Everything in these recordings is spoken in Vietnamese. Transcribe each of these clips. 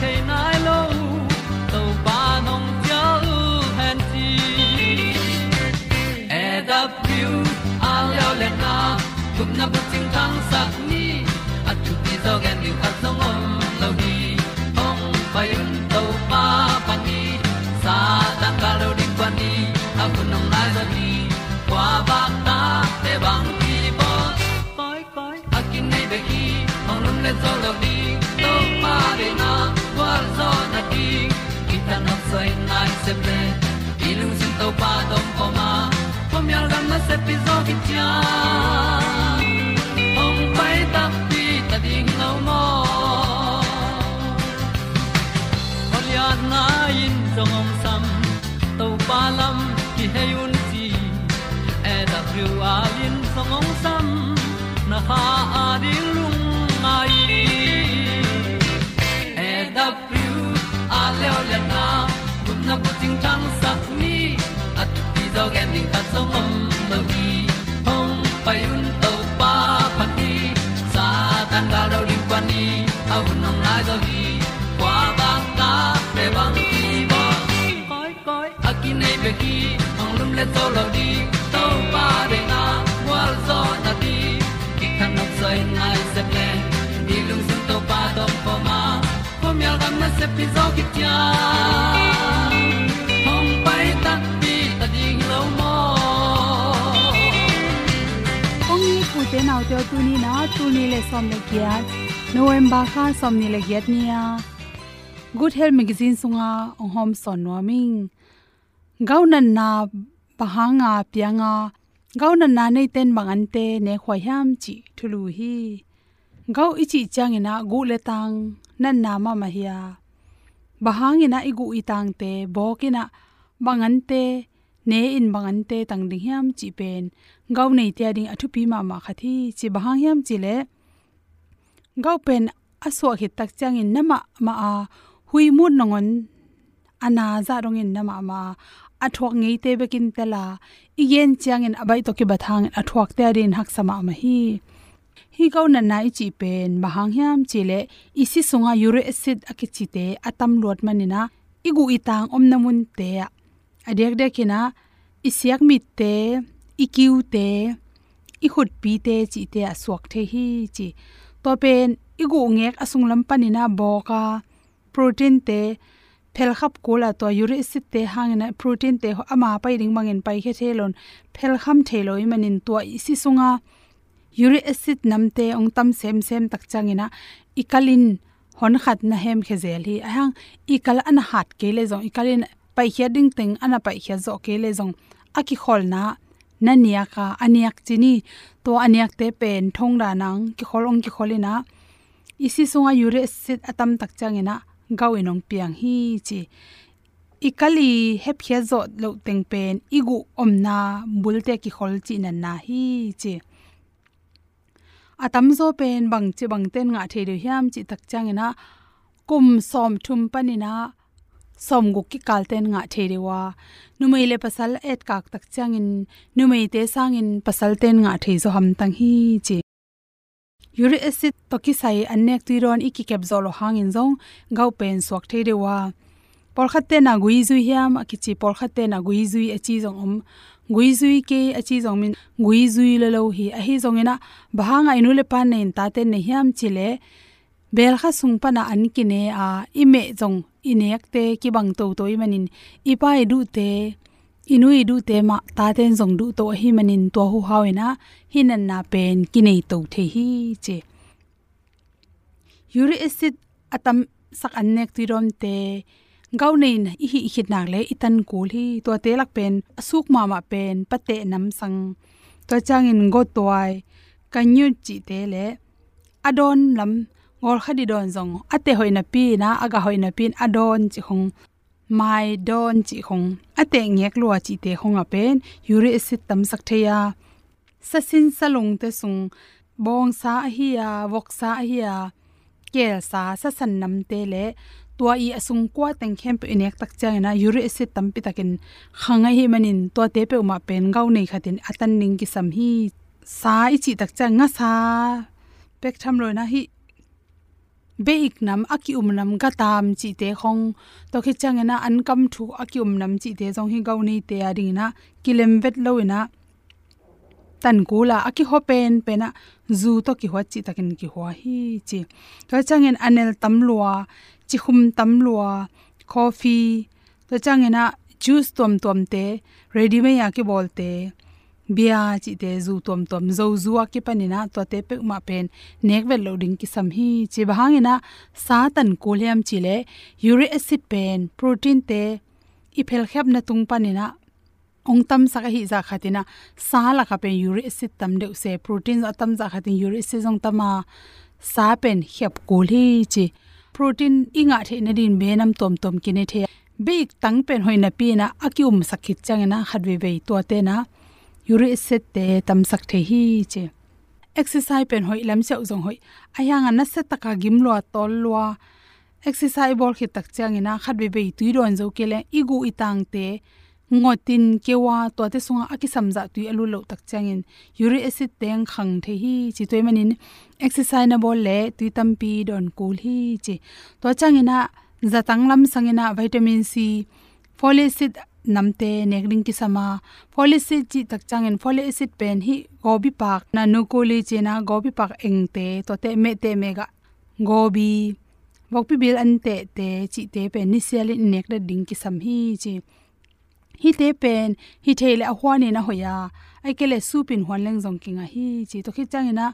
chiu the nai lo to pa nong pia u han ti e da pru a leo le na gup na bu chiu tang sat ni. At tu ti zo gen ni se ple ilung sin to pa dom ko ma. Pom yal gam na se pi zo ki tia ding ta song om lo gi hong pai un to pa pa ti sa tan ga do ri pa ni au nong lai do gi kwa ba ta pe bang ki bo koi koi a ki nei be ki ong lum le to lo di to pa de na wa zo na ti ki kan nok sai nai se ple ni lung sun to pa do po ma. Po mi al gam na se pi zo ki tia te nau te tu ni na tu ni le som le em november kha som ni le gyat nia good health magazine sunga ong hom son noming gaunan na pahanga pianga. Gaunan na nei ten bangan te ne khoi ham chi thulu hi. Gau ichi changina gu le tang, nan na ma ma hiya bahangina igu itang te bokina bangan te ne in bangan te tang ding hiam chi pen. Gau nei tia ding athu pi ma ma khathi chi bahang hiam chi le. Gau pen aso hi tak chang in nama ma a. Hui mu nongon ana za rong in nama ma. Athok ngei te bekin tela igen chang in abai to ki bathang athok te rin hak sama ma hi. Hi gau na nai chi pen bahang hiam chi le. Isi sunga uric acid akichite atam lot manina igu itang omnamun te adek dekina isiak mit te, ikiu te i khut pi te, chi te aswak the hi, chi. To pen igu ngek asung lam panina boka, protein te phel khap kola to uric acid te hangina protein te ama pai ring mangin pai khe thelon. Phel kham theloi manin to isi sunga uric acid namte ong tam sem sem tak changina, ikalin hon khat na hem khe zel hi. Ahang, ikal an hat ke le zong, ikalin pai khia ding teng ana pai khia zo ke le zong. Aki khol na na nia ka aniak chini, to aniak te pen thong da nang, ki kholong ki kholina e isi sunga uric acid atam tak changina e gawinong e piang hi chi. Ikali hep khia zo lo teng pen, igu omna bulte ki khol chi na na hi chi. Atam zo pen bang chi bang ten nga the de hiam chi tak changena kum som thum panina som gu ki kalten nga therewa numei le pasal et kak tak changin numei te sangin pasal ten nga thei zo ham tang hi chi. Uric acid to ki sai anek tu ron iki kep zo lo hangin zong gau pen swak therewa de por khatte na gui zui hiam akichi por khatte na gui zui achi zong om gui zui ke achi zong min gui zui le lo hi a hi zong ina bahanga inu le pan nen ta ten ne hiam chile bel kha sung pa na an ki ne a ime jong inek te ki bang to to imanin ipai du te, inui du te ma ta ten jong du to hi manin to hu hawena, hinan na pen ki nei to the hi che. Uric acid atam sak an nek ti rom te gau nei na i hi hit nak le itan kul hi to te lak pen, asuk ma ma pen, pate nam sang. To changin go toai kanyu chi te le, adon lam ngol khadi don zong. Ate hoina pi na, aga hoina pin adon chi khong. Mai don chi khong. Ate ngek lua chi te khong a pen. Uric acid tam sak theya sasin salung te sung. Bong sa hi ya, wok sa hi ya. Kel sa sa san nam te le. Tua i asung kwa teng khem pe inek tak chang na. Uric acid tam pi takin. Khanga hi manin. To te pe ma pen gau nei khatin. Atan ning ki sam hi. Sa i chi tak chang nga sa. Pek tham roi na hi beik nam aki um nam ga tam chi te khong. To khi chang na an kam thu aki um nam chi te jong hi gau ni te a ari na kilem vet lo ina tan kula aki ho pen pena. Zu to ki ho chi takin ki ho hi chi. To changin anel tam lua, chi khum tam lua, coffee. To changena juice tom tom te, ready me ya ki bolte bia chi te zu tom tom zo zuwa ki panina to te pe ma pen nek vel loading ki sam hi. Chi bahangina sa tan kolyam chi le uric acid pen, protein te iphel khap na tung panina ong tam sa ka hi za dạ khatina sa la ka pen uric acid tam de se protein dạ za tam za dạ khatin uric acid jong tama sa à. pen khep kul hi chi protein inga the na din be nam tom tom ki ne the big tang pen hoina pi na akium sakhit changena khatwe be to te na yuri set te tam sak the hi che. Exercise pen hoi lam cheu jong hoi. Ayang na se taka gim lo tol lo exercise bol khit tak changena khat be tuiron zo kele igu itang te. Ngotin kewa to te sunga aki samja tu alu lo tak changin uric acid teng khang the hi chi toy manin exercise na bol le tu tampi don kul hi chi to changina zatang lam sangina vitamin c. Folic acid namte nekring ki sama folic acid chi tak changin folic acid pen hi gobi pak na nukoli chena gobi pak engte to te me te mega gobi bokpi bil an te te chi te pen ni siali nek da ding ki sam hi chi hi te pen hi thele a hwani na hoya ai kele supin hwan leng jong kinga hi chi to khi changina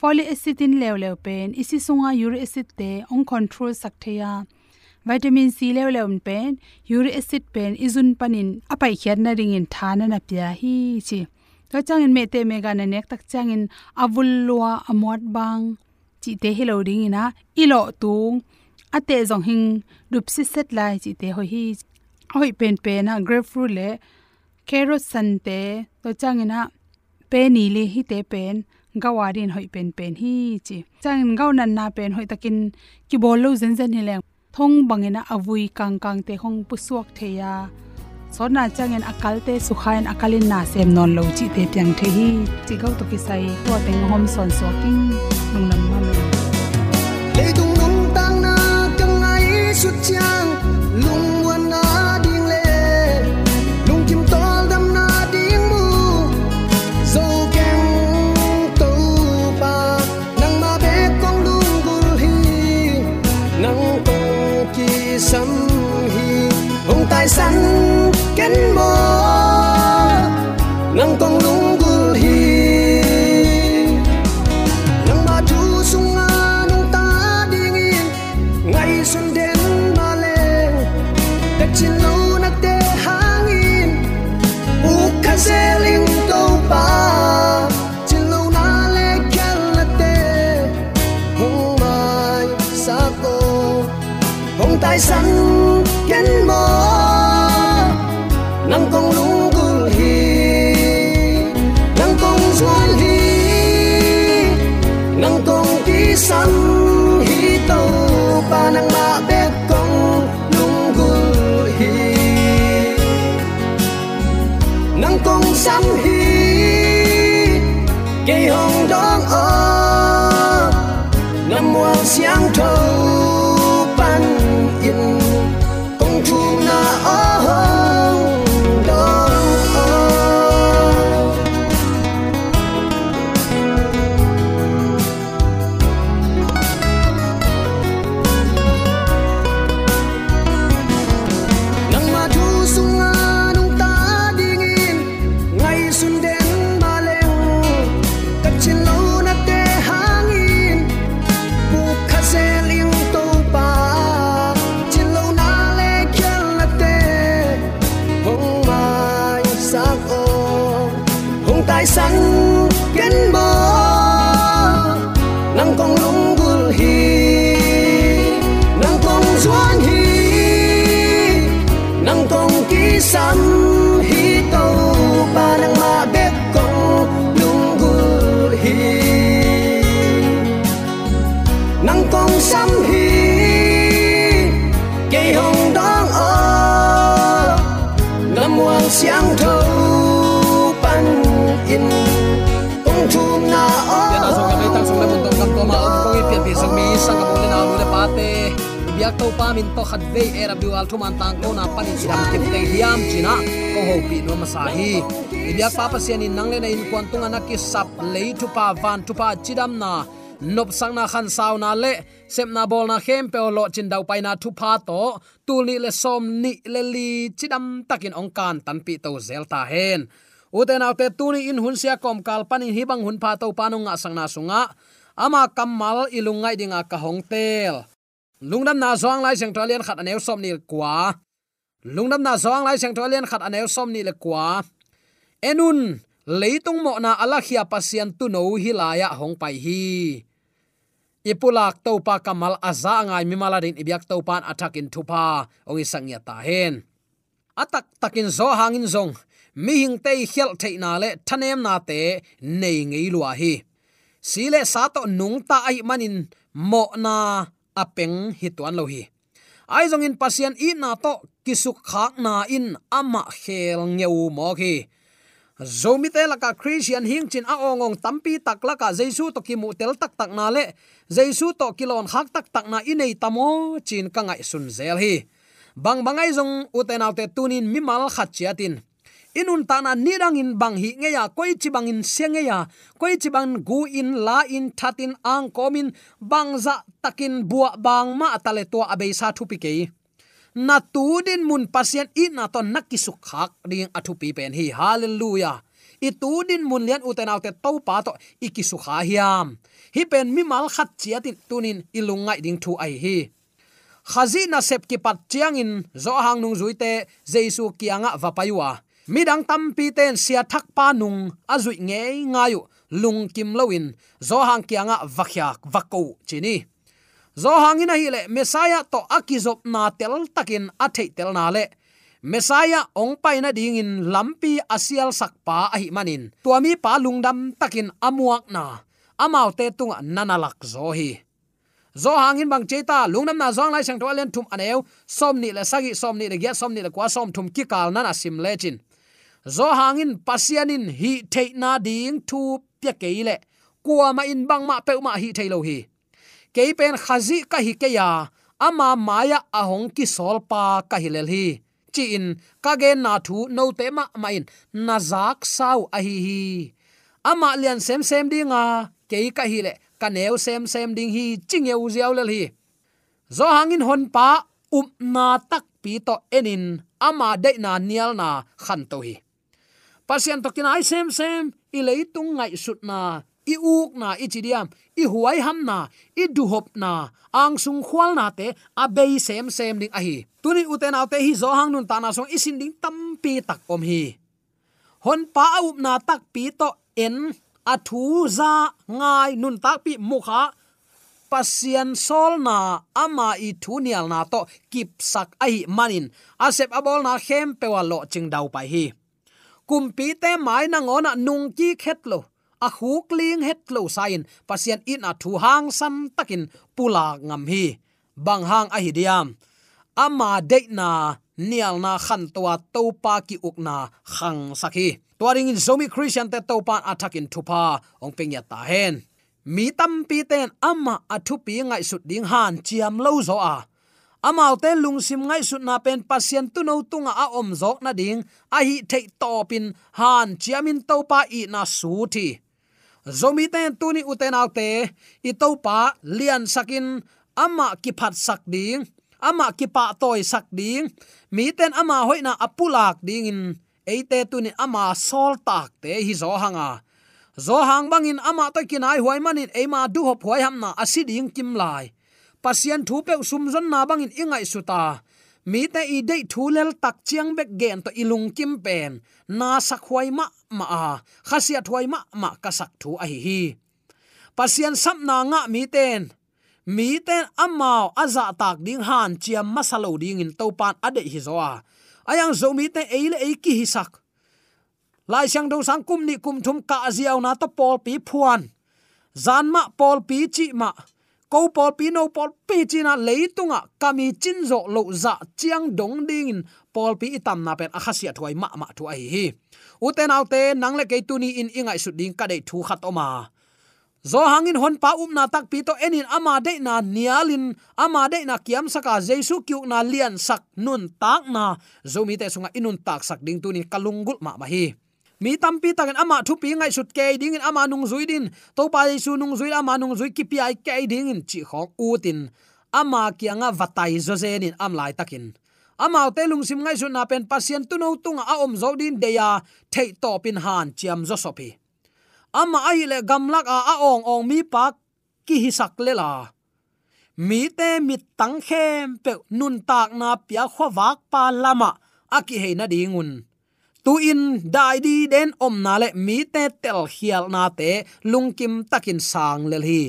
folic acid in lew lew pen isi sunga uric acid te on control sak theya vitamin c lew lew pen uric acid pen izun panin apai khian na ring in thana na pya hi chi to changin me te mega na nek tak changin avul lua amot bang chi te hello ding ina ilo tung ate zong hing dup si set lai chi te hoi hi hoi pen pen na grapefruit le carrot san te to changina pe ni le hi te pen gawarin hoi pen pen hi chi changin gau nan na pen hoi takin ki bol lo zen zen hi le thong bangena avui kang kang te hong pusuak theya. Sona changen akalte sukhain akalin na sem non lo chi te pyang the hi. Chi gau to ki sai to teng hom son so king nung nam ma me. Le dung nung tang na kang ai su chang lung hong to pa min to khat ve era bi wal thuman tang ko na pan siram kim te hiam china. Ko ho pi no ma sa hi. Biak pa pa sian in nang le na in kwan tung ana ki sap le tu pa van tu pa chidam na. Nop sang na khan saw na le. Sep na bol na khem pe lo chin dau pai na thu pa to. Tu ni le som ni le li chidam takin ong kan tan pi to zel ta hen. Uten autte tuni in hun sia kom kal panin hibang hun pha to sang na sunga. Ama kamal ilungai dinga ka hong lungdam na zong lai sang tralian khat anew som ni kwa. Lungdam na zong lai sang tralian khat anew som ni le kwa. Enun, leitung mo na ala khia pasian tu no hi laya hong pai hi. Ipulak to pa kamal aza ngai mi maladin ibyak to pan atakin thupa. Ongi sangya ta hen. Atak takin zo hangin zong. Mi hing te khel theina le thanem na te nei ngei lua hi. Sile sa to nung ta ai manin mo na apeng hituan lo hi ai zong in pasien i na to kisuk khak na in ama khel ngeu mo khi. Zomi te laka christian hing chin a ongong tampi tak laka jesu to ki mu tel tak tak na le. Jesu to kilon khak tak tak na inei tamo chin ka ngai sun zel hi. Bang bangai zong uten autte tunin mimal khat chiatin inun ta na nidang in bang hi nge ya koi chi bang in senge ya koi chi bang gu in la in thatin ang komin bangza takin bua bang ma tale to abe sa thu pi ke na tu din mun pasien i na to nakisu khak ding athu pi pen hi. Hallelujah. I tu din mun lian uten autte to pa to ikisu kha hiam. Hi pen mi mal khat chiatin tunin ilungai ding thu ai hi. Khazi na sep ki pat chiang in, zo hang nung zuite jesu kianga va midang tampi ten sia thak pa nung azui nge ngayu lung kim loin zo hang kianga vakhyak vako chini. Zo hangin hi le mesaya to akizop na tel takin a tel na le. Mesaya ong pai na ding in lampi asial sakpa ahi manin. Tuami pa lungdam takin amuak na. Amau te tunga nanalak zo hi. Zo hangin bang cheta lungnam na zong lai sang to len thum aneu som ni le sagi, som ni le gya, som ni le kwa, som thum ki kal na na sim lechin zo hangin pasianin hi theina ding thu pya keile kwa ma in bang ma pe hi thailo hi. Keipen khazi ka hi ke ya ama maya ahong ki solpa ka hilel hi. Chi in, ka ge na thu no te ma main na zak sau a hi hi. Ama lian sem sem dinga ke ka hi le, ka neu sem sem ding hi, ching eu ziaw lel hi. Zo hangin hon pa um na tak pi to enin ama de na nial na khan to hi pasien tokin ai sem sem, i leitung ngai sut na, i uk na, i chidiam i huai ham na, i du hop na, ang sung khwal na te, a bei sem sem ding a hi. Tuni uten autte hi zo hang nun ta na song isin ding tam pi tak om hi. Hon pa up na tak pi to en, a thu za ngai nun tak pi mukha pasian sol na ama i thu nial na to kip sak ai manin. Asep abol na khem pewa lo ching dau pai hi kumpi te mai na ngona nung ki khet lo. A huk ling het lo sain. Pasien in a thu hang sam takin pula ngam hi. Bang hang a hidiam ama de na nial na khan towa topa ki ukna khang sakhi tuaring in zomi christian te to pan attacking thupa. Ong pengya ta hen. Mi tam pi ten ama athu pi ngai sut ding han chiam lo zo a amau te lungsim ngai sut na pen pasien tu no tunga a om zok na ding. A hi thei topin han chiamin to pa i na su thi. Zomi ten tuni uten autte i to pa lian sakin ama ki phat sak ding, ama ki pa toy sak ding. Mi ten ama hoina apulak ding in eite tuni ama sol tak te hi zo hanga. Zo hang bangin ama to kinai huai manin ema du hop huai ham na asiding kim lai pasian thu pe sum zon na bangin ingai suta mi te i dei thu lel tak chiang bek gen to ilung kim pen. Na sakhuai ma ma a. Khasia thuai ma ma ka sak thu a hi hi. Pasian sap na nga mi ten. Mi ten amao aza tak ding han chiam masalo ding in to pan ade hi zo a. Ayang zo mi te eile e ki hi sak. Lai sang do sang kum ni kum thum ka aziaw na to pol pi phuan. Zan ma pol pi chi ma ko pol Pino pol pi china leitunga kami chinzo lo za chiang dong ding. In pol pi itam na pen akhasia thwai ma ma thu ai hi. Uten autte nangle ke tu ni in ingai su ding ka dei thu khat oma. Zo hangin hon pa um na tak pi to enin ama de na nialin, ama de na kiam saka jesu kyu na lian sak nun tak na. Zo mi te sunga inun tak sak ding tu ni kalungul ma ma hi mi tampi takin ama thu pi ngai sut ke ding in, ama nung zui din. To pa su nung zui, ama nung zui, ki pi ai ke ding in, chi khok u tin. Ama kianga vatai zo zen in am lai takin. Ama te lung sim ngai su na pen pasien tu no tung a om zo din, de ya thei to pin han, chiam zo sopi ama ai le gamlak a a ong ong mi pa ki hi sak le la. Mi te mi tang khem pe nun tak na pia khowak pa lama aki he na dingun tu in, dai di den om na le mi te tel hial na te lungkim takin sang lel hi.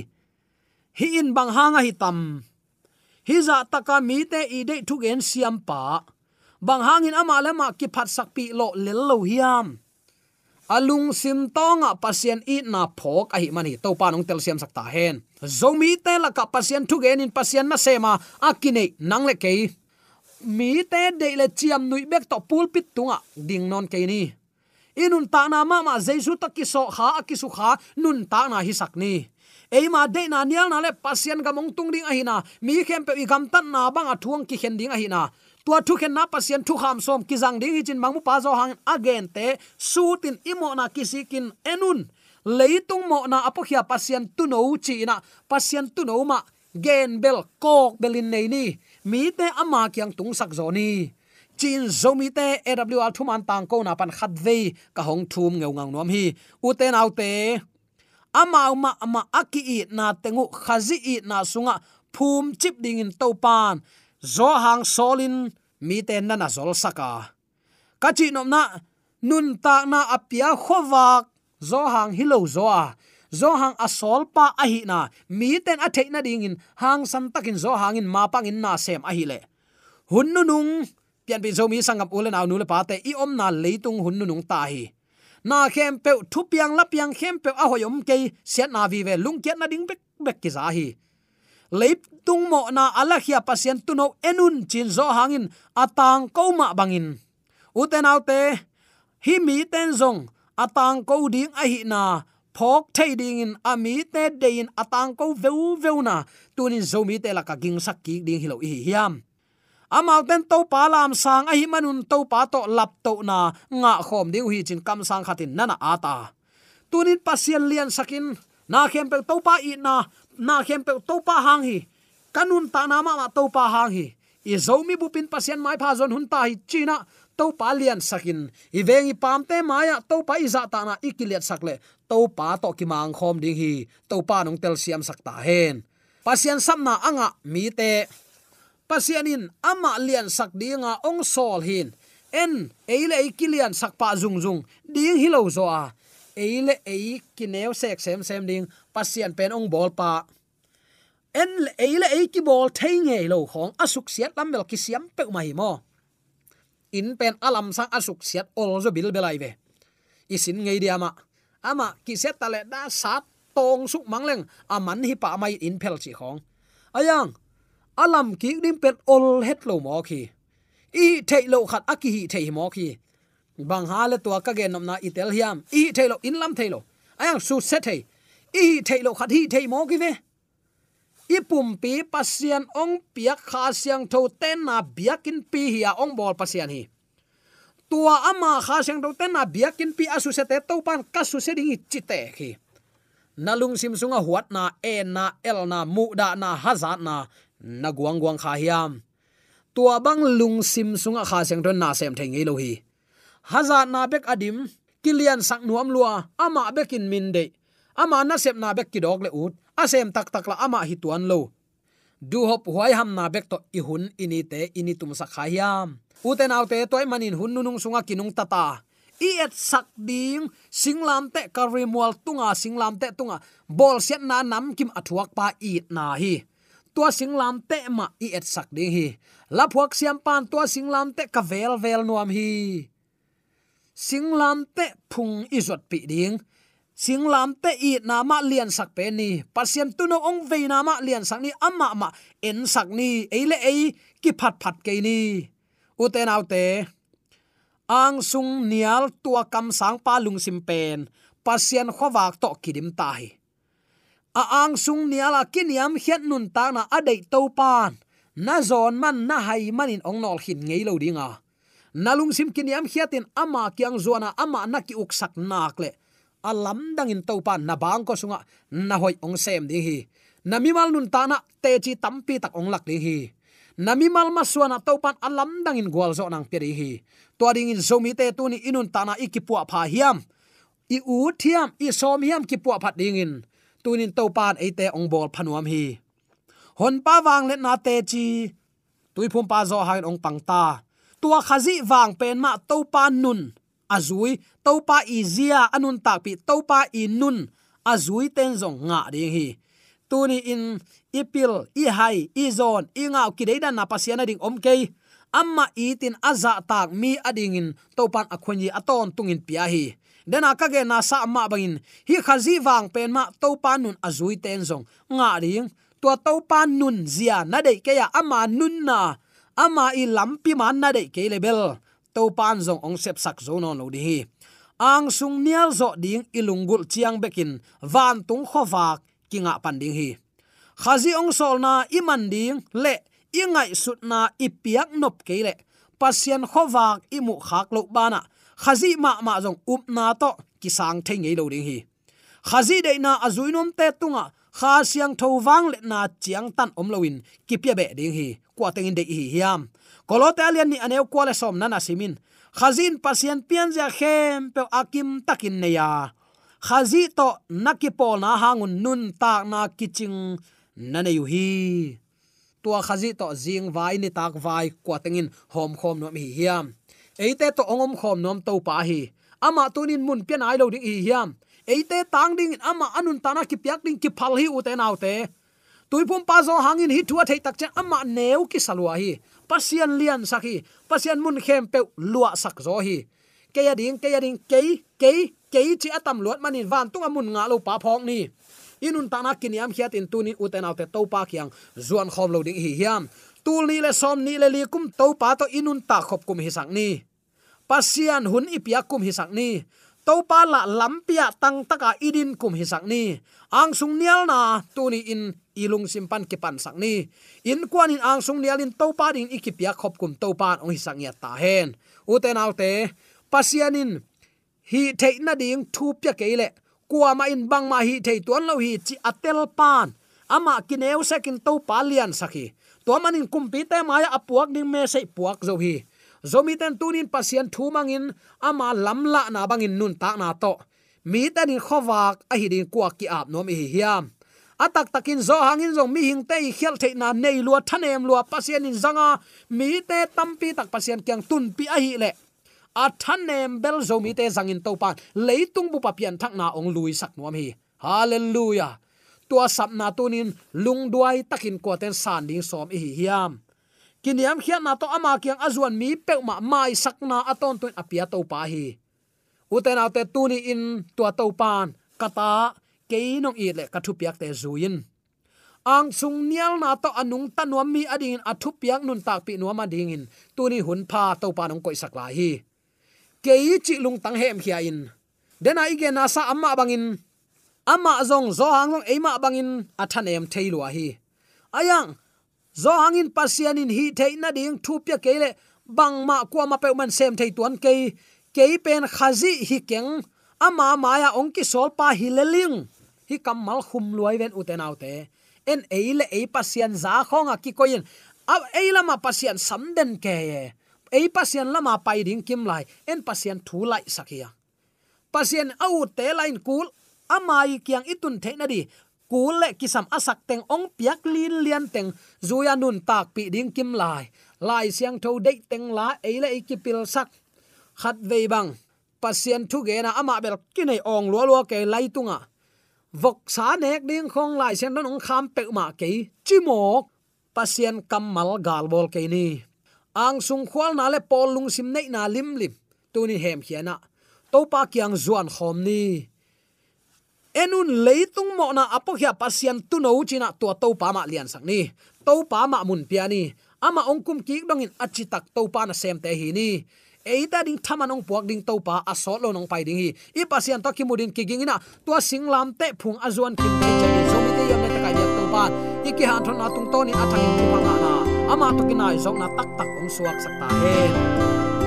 Hi in bang hanga hi tam. Hi za taka mi te i de thu gen siam pa. Bang hangin ama le ma ki phat sak pi lo lel lo hiam. Alung sim tonga pasien i na phok a hi mani. To pa nong tel siam sakta hen. Zomi te la ka pasien thu gen in pasien na sema akine nang le kei mi te de le chiam nui bek to pulpit tunga, ding non ke ni. Inun ta na ma ma jesu ta ki so kha akisu kha, nun ta na hi sak ni. Eima de na nial na le pasien ga mong tung ding ahina mi khem pe gam tan na bang a thuang ki khen ding ahina tua thu khen na pasien thu kham som ki jang ding chin mangmu pa zo hang again te sutin imo na kisikin enun. Leitung mo na apokhia pasien tu no chi na. Pasien tu no ma gen bel kok belin nei ni mi te ama kyang tung sak zo ni. Chin zomi te awl thuman tang ko na pan khat ve ka hong thum ngeu ngang nom hi. U te nau te, ama ma ama aki i na tengu khazi i na sunga phum chip ding in to pan. Zo hang solin, mi te na na zol saka kachi nom na, nun ta na apia khowak zo hang hilo zo a zo hang asol pa a hi na. Mi ten a theina ding in. Hang san takin zo hang in, ma pang in na sem a hi le. Hun nu nung, pian bi zo mi sangam ulen aw nu le pa te, i om na leitung hun nu nung ta hi. Na khem pe thu piang la piang khem pe a hoyom ke siat na vi ve lung kiat na ding bek bek ki za hi. Leip tung mo na ala khia pasien tu no enun chin zo hangin atang ko ma bangin uten autte hi mi ten zong atang ko ding a hi na phok thei ding in ami te de in atang ko veu veu na tunin zo mi te la ka king sak ki ding hilo hi hiam amal ten to pa lam sang a hi manun to pa to lap to na nga khom ding hi chin kam sang khatin nana ata tunin pasien lian sakin na khem pe to pa i na na khem pe to pa hang hi kanun ta na ma ma to pa hang hi i zomi bupin pasien mai pha zon hun ta hi china to pa lian sakin. I vengi pam te maya to pa iza ta na ikiliat sakle. To pa to ki mang khom ding hi. To pa nong tel siam sakta hen. Pasien samna anga mi te. Pasianin ama lian sak dinga ong sol hin. En, eile ikilian sak pa zung zung. Ding hilo zo a. Eile ei kineu sek sem sem ding. Pasian pen ong bol pa. En, eile ei ki bol thei nge lo khong. Asuk siat lam mel ki siam pe mai mo in pen alam sang asuk siat ol zo bil belai ve. Isin ngei dia ma ama ki set tale da sat tong suk mangleng aman hi pa mai in phel chi khong ayang, alam ki dim pen ol het lo mo khi. I thei lo khat aki hi thei mo khi. Bang ha le to ka gen nom na itel hiam. I thei lo, in lam thei lo. Ayang, su set thei. I thei lo khat hi thei mo ki ve ipum pi pasian ong piak kha siang tho ten na biakin pi hi ong bol pasian hi. Tua ama kha siang tho ten na biakin pi asu se te to pan ka su se ding chi te khi. Nalung sim sunga huat na e na el na mu da na hazat na na guang guang kha hiam. Tua bang lung sim sunga kha siang tho na sem thei lo hi. Hazat na bek adim, kilian sak nuam lua, ama bekin min de, ama na sep na bek ki dog le ut asem tak tak la ama hi tuan lo. Du hop huai ham na bek to i hun ini te, ini tum sa khayam uten autte toy manin hun nunung sunga kinung tata i et sak ding singlam te karimwal tunga singlam te tunga. Bol set na nam kim athuak pa i na hi. Tua singlam te ma i et sak ding hi. La phuak siam pan tua singlam te ka vel vel nuam hi. Singlam te phung izot pi ding singlam te i na ma lian sak pe ni. Pasien tu no ong ve na ma lian sak ni. Ama ma en sak ni. Eile ei ki phat phat ke ni. U te nau te, ang sung nial tua kam sang pa lung sim pen. Pasien khowak to kidim tai. A ang sung niala kiniam hian nun ta na adei to pan. Na zon man na hai manin ong nol hin ngei lo dinga nalung sim kiniam hiatin ama kyang zona ama na ki uksak nak le alam dang in pan na bang ko sunga, na hoi ong sem ding hi. Namimal mal nun ta na te chi tampi tak ong lak ding hi. Namimal mal ma suana to pan alam dangin gwal zo nang peri hi. To ding in zomi te tu ni inun ta na ikipua pha hiam. I u thiam, i som hiam ki phat ding in. Tunin to pan e te ong bol phanuam hi. Hon pa wang le na te chi tuipum pa zo hain ong pangta tua khazi wang pen ma to pan nun azui topa izia anun takpi topa inun azui ten zong nga ding hi. Tuni in ipil, i hai, i zon, i ngau ki deida na pasiana ding omke amma itin aza tak mi adingin topan akhonyi aton tungin pia hi. Dena ka ge na sa ma bangin hi khazi wang pen ma topan nun azui ten zong nga ding. Tua topan nun zia na dei ke ya ama nun na. Ama i lampi man na dei ke lebel to pan zong ong sep sak zo non lo di hi. Ang sung nial zo ding ilungul chiang bekin, van tung khowak kinga pan ding hi. Khazi ong sol na iman ding, le ingai sut na ipiak nop ke le. Pasien khowak imu khak lo bana khazi ma ma zong up na to, kisang thei ngei lo ding hi. Khazi de na azuinom te tunga kha siang tho wang le na chiang tan om loin kipya be ding hi, kwa tengin de hi hiam. Kolote alian ni anew kwa le som nana simin. Khazin pasien pian ja khem pe akim takin ne ya. Khazi to nakipol na hangun nun tak na kiching nane yu hi. Tua khazi to jing vai ni tak vai kwa tengin hom khom no mi hiam. Eite to ongom khom nom to pa hi. Ama tunin mun pian ai lo ding hi hiam eite tang ding ama anun tana ki piak ding ki phal hi uten autte. Nau te tuipum pa zo hangin hi thua thei tak chen ama neu ki salwa hi. Pasian lian saki pasian mun khem pe lua sak zo hi. Ke ya ding ke ya ding ke ke ke chi atam luat manin van tunga mun nga lo pa phok ni. Inun tana kiniam hiat in tunin uten autte to pa kyang zuan khom lo ding hi hiam. Tul ni le som ni le li kum to pa to inun ta khop kum hi sak ni. Pasian hun ipia kum hi sak ni to pa la lampia tang taka idin kum hi sang ni. Ang sung nial na tu ni in ilung simpan ki pan sang ni. In kwan in ang sung nial in to pa ding ikipia khop kum to pa ong hi sang ya ta hen. Uten autte pasianin hi theina ding thu pya keile kwa ma in bang ma hi thei tuan lo hi chi atel pan. Ama kineu sekin to palian sakhi. to manin kumpi te maya apuak ding me sei puak zo hi zomi ten tunin pasien thu mangin ama lamla na bangin nun ta na to. Mi tanin khowak a hi din kwa ki ap nom hi hiam. Atak takin zo hangin zo mi hing te khial the na nei lua thanem lua, pasien in zanga. Mi te tampi tak pasien kyang tun pi a hi le. A thanem bel zo mi te zangin to pan. Leitung bu papian thak na ong lui sak nuam hi. Hallelujah. Tua sapna tunin lung duai takin ko ten san ding som hi hiam kiniam khian na to ama kyang azuan mi pe ma mai sakna aton tuin apia to pa hi. Uten autte tuni in tua to pan, kata keinong i le kathu piak te zuin. Ang sung nial na to anung tanuam mi ading athu piak nun tak pi nuama dingin tuni hun pha to panong koi sakla hi. Kei chi lung tang hem khia in. Dena ige na sa amma bangin. Amma zong zo hang long eima bangin athan em thailua hi. Ayang zo hangin pasian in hi theina ding thu pya kele bangma kwa ma pe man sem thei tuan ke ke pen khazi hi keng, ama maya ong ki sol pa hi hi kamal khum luai ven uten autte en eile e pasian za khonga ki koin ab eila ma pasian samden ke ye. Ei pasian lama pai ding kim lai. En pasian thu lai sakia pasian au te lain kul amai kyang itun the na di kul le kisam asak teng ong piak lin lian teng zuya nun tak pi ding kim lai. Lai siang tho dei teng la ei le ki pil sak khat ve bang pasien thu ge na ama bel kinai ong lo lo ke lai tunga à. vok sa nek ding khong lai sen non ong kham pe ma ke chimok pasien kamal gal bol ke ni ang sung khwal na le pol lung sim nei na lim lim. Tu ni hem khiana to pa kyang zuan khom ni enun leitung mo na apo khia pasian tu no china to to pa ma lian sak ni. To pa ma mun pia ni. Ama ongkum ki dong in achi tak to pa na sem te hi ni. Eita ding thamanong puak ding to pa asol lo nong pai ding hi. I pasian to kimudin kiging ina. To singlam te phung azuan kim te chani zomi te yam ne ta kai to pa. Ki han thon na tung to ni athangin tu pa na. Ama to kinai zong na tak tak ong suak sakta he.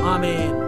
Amen.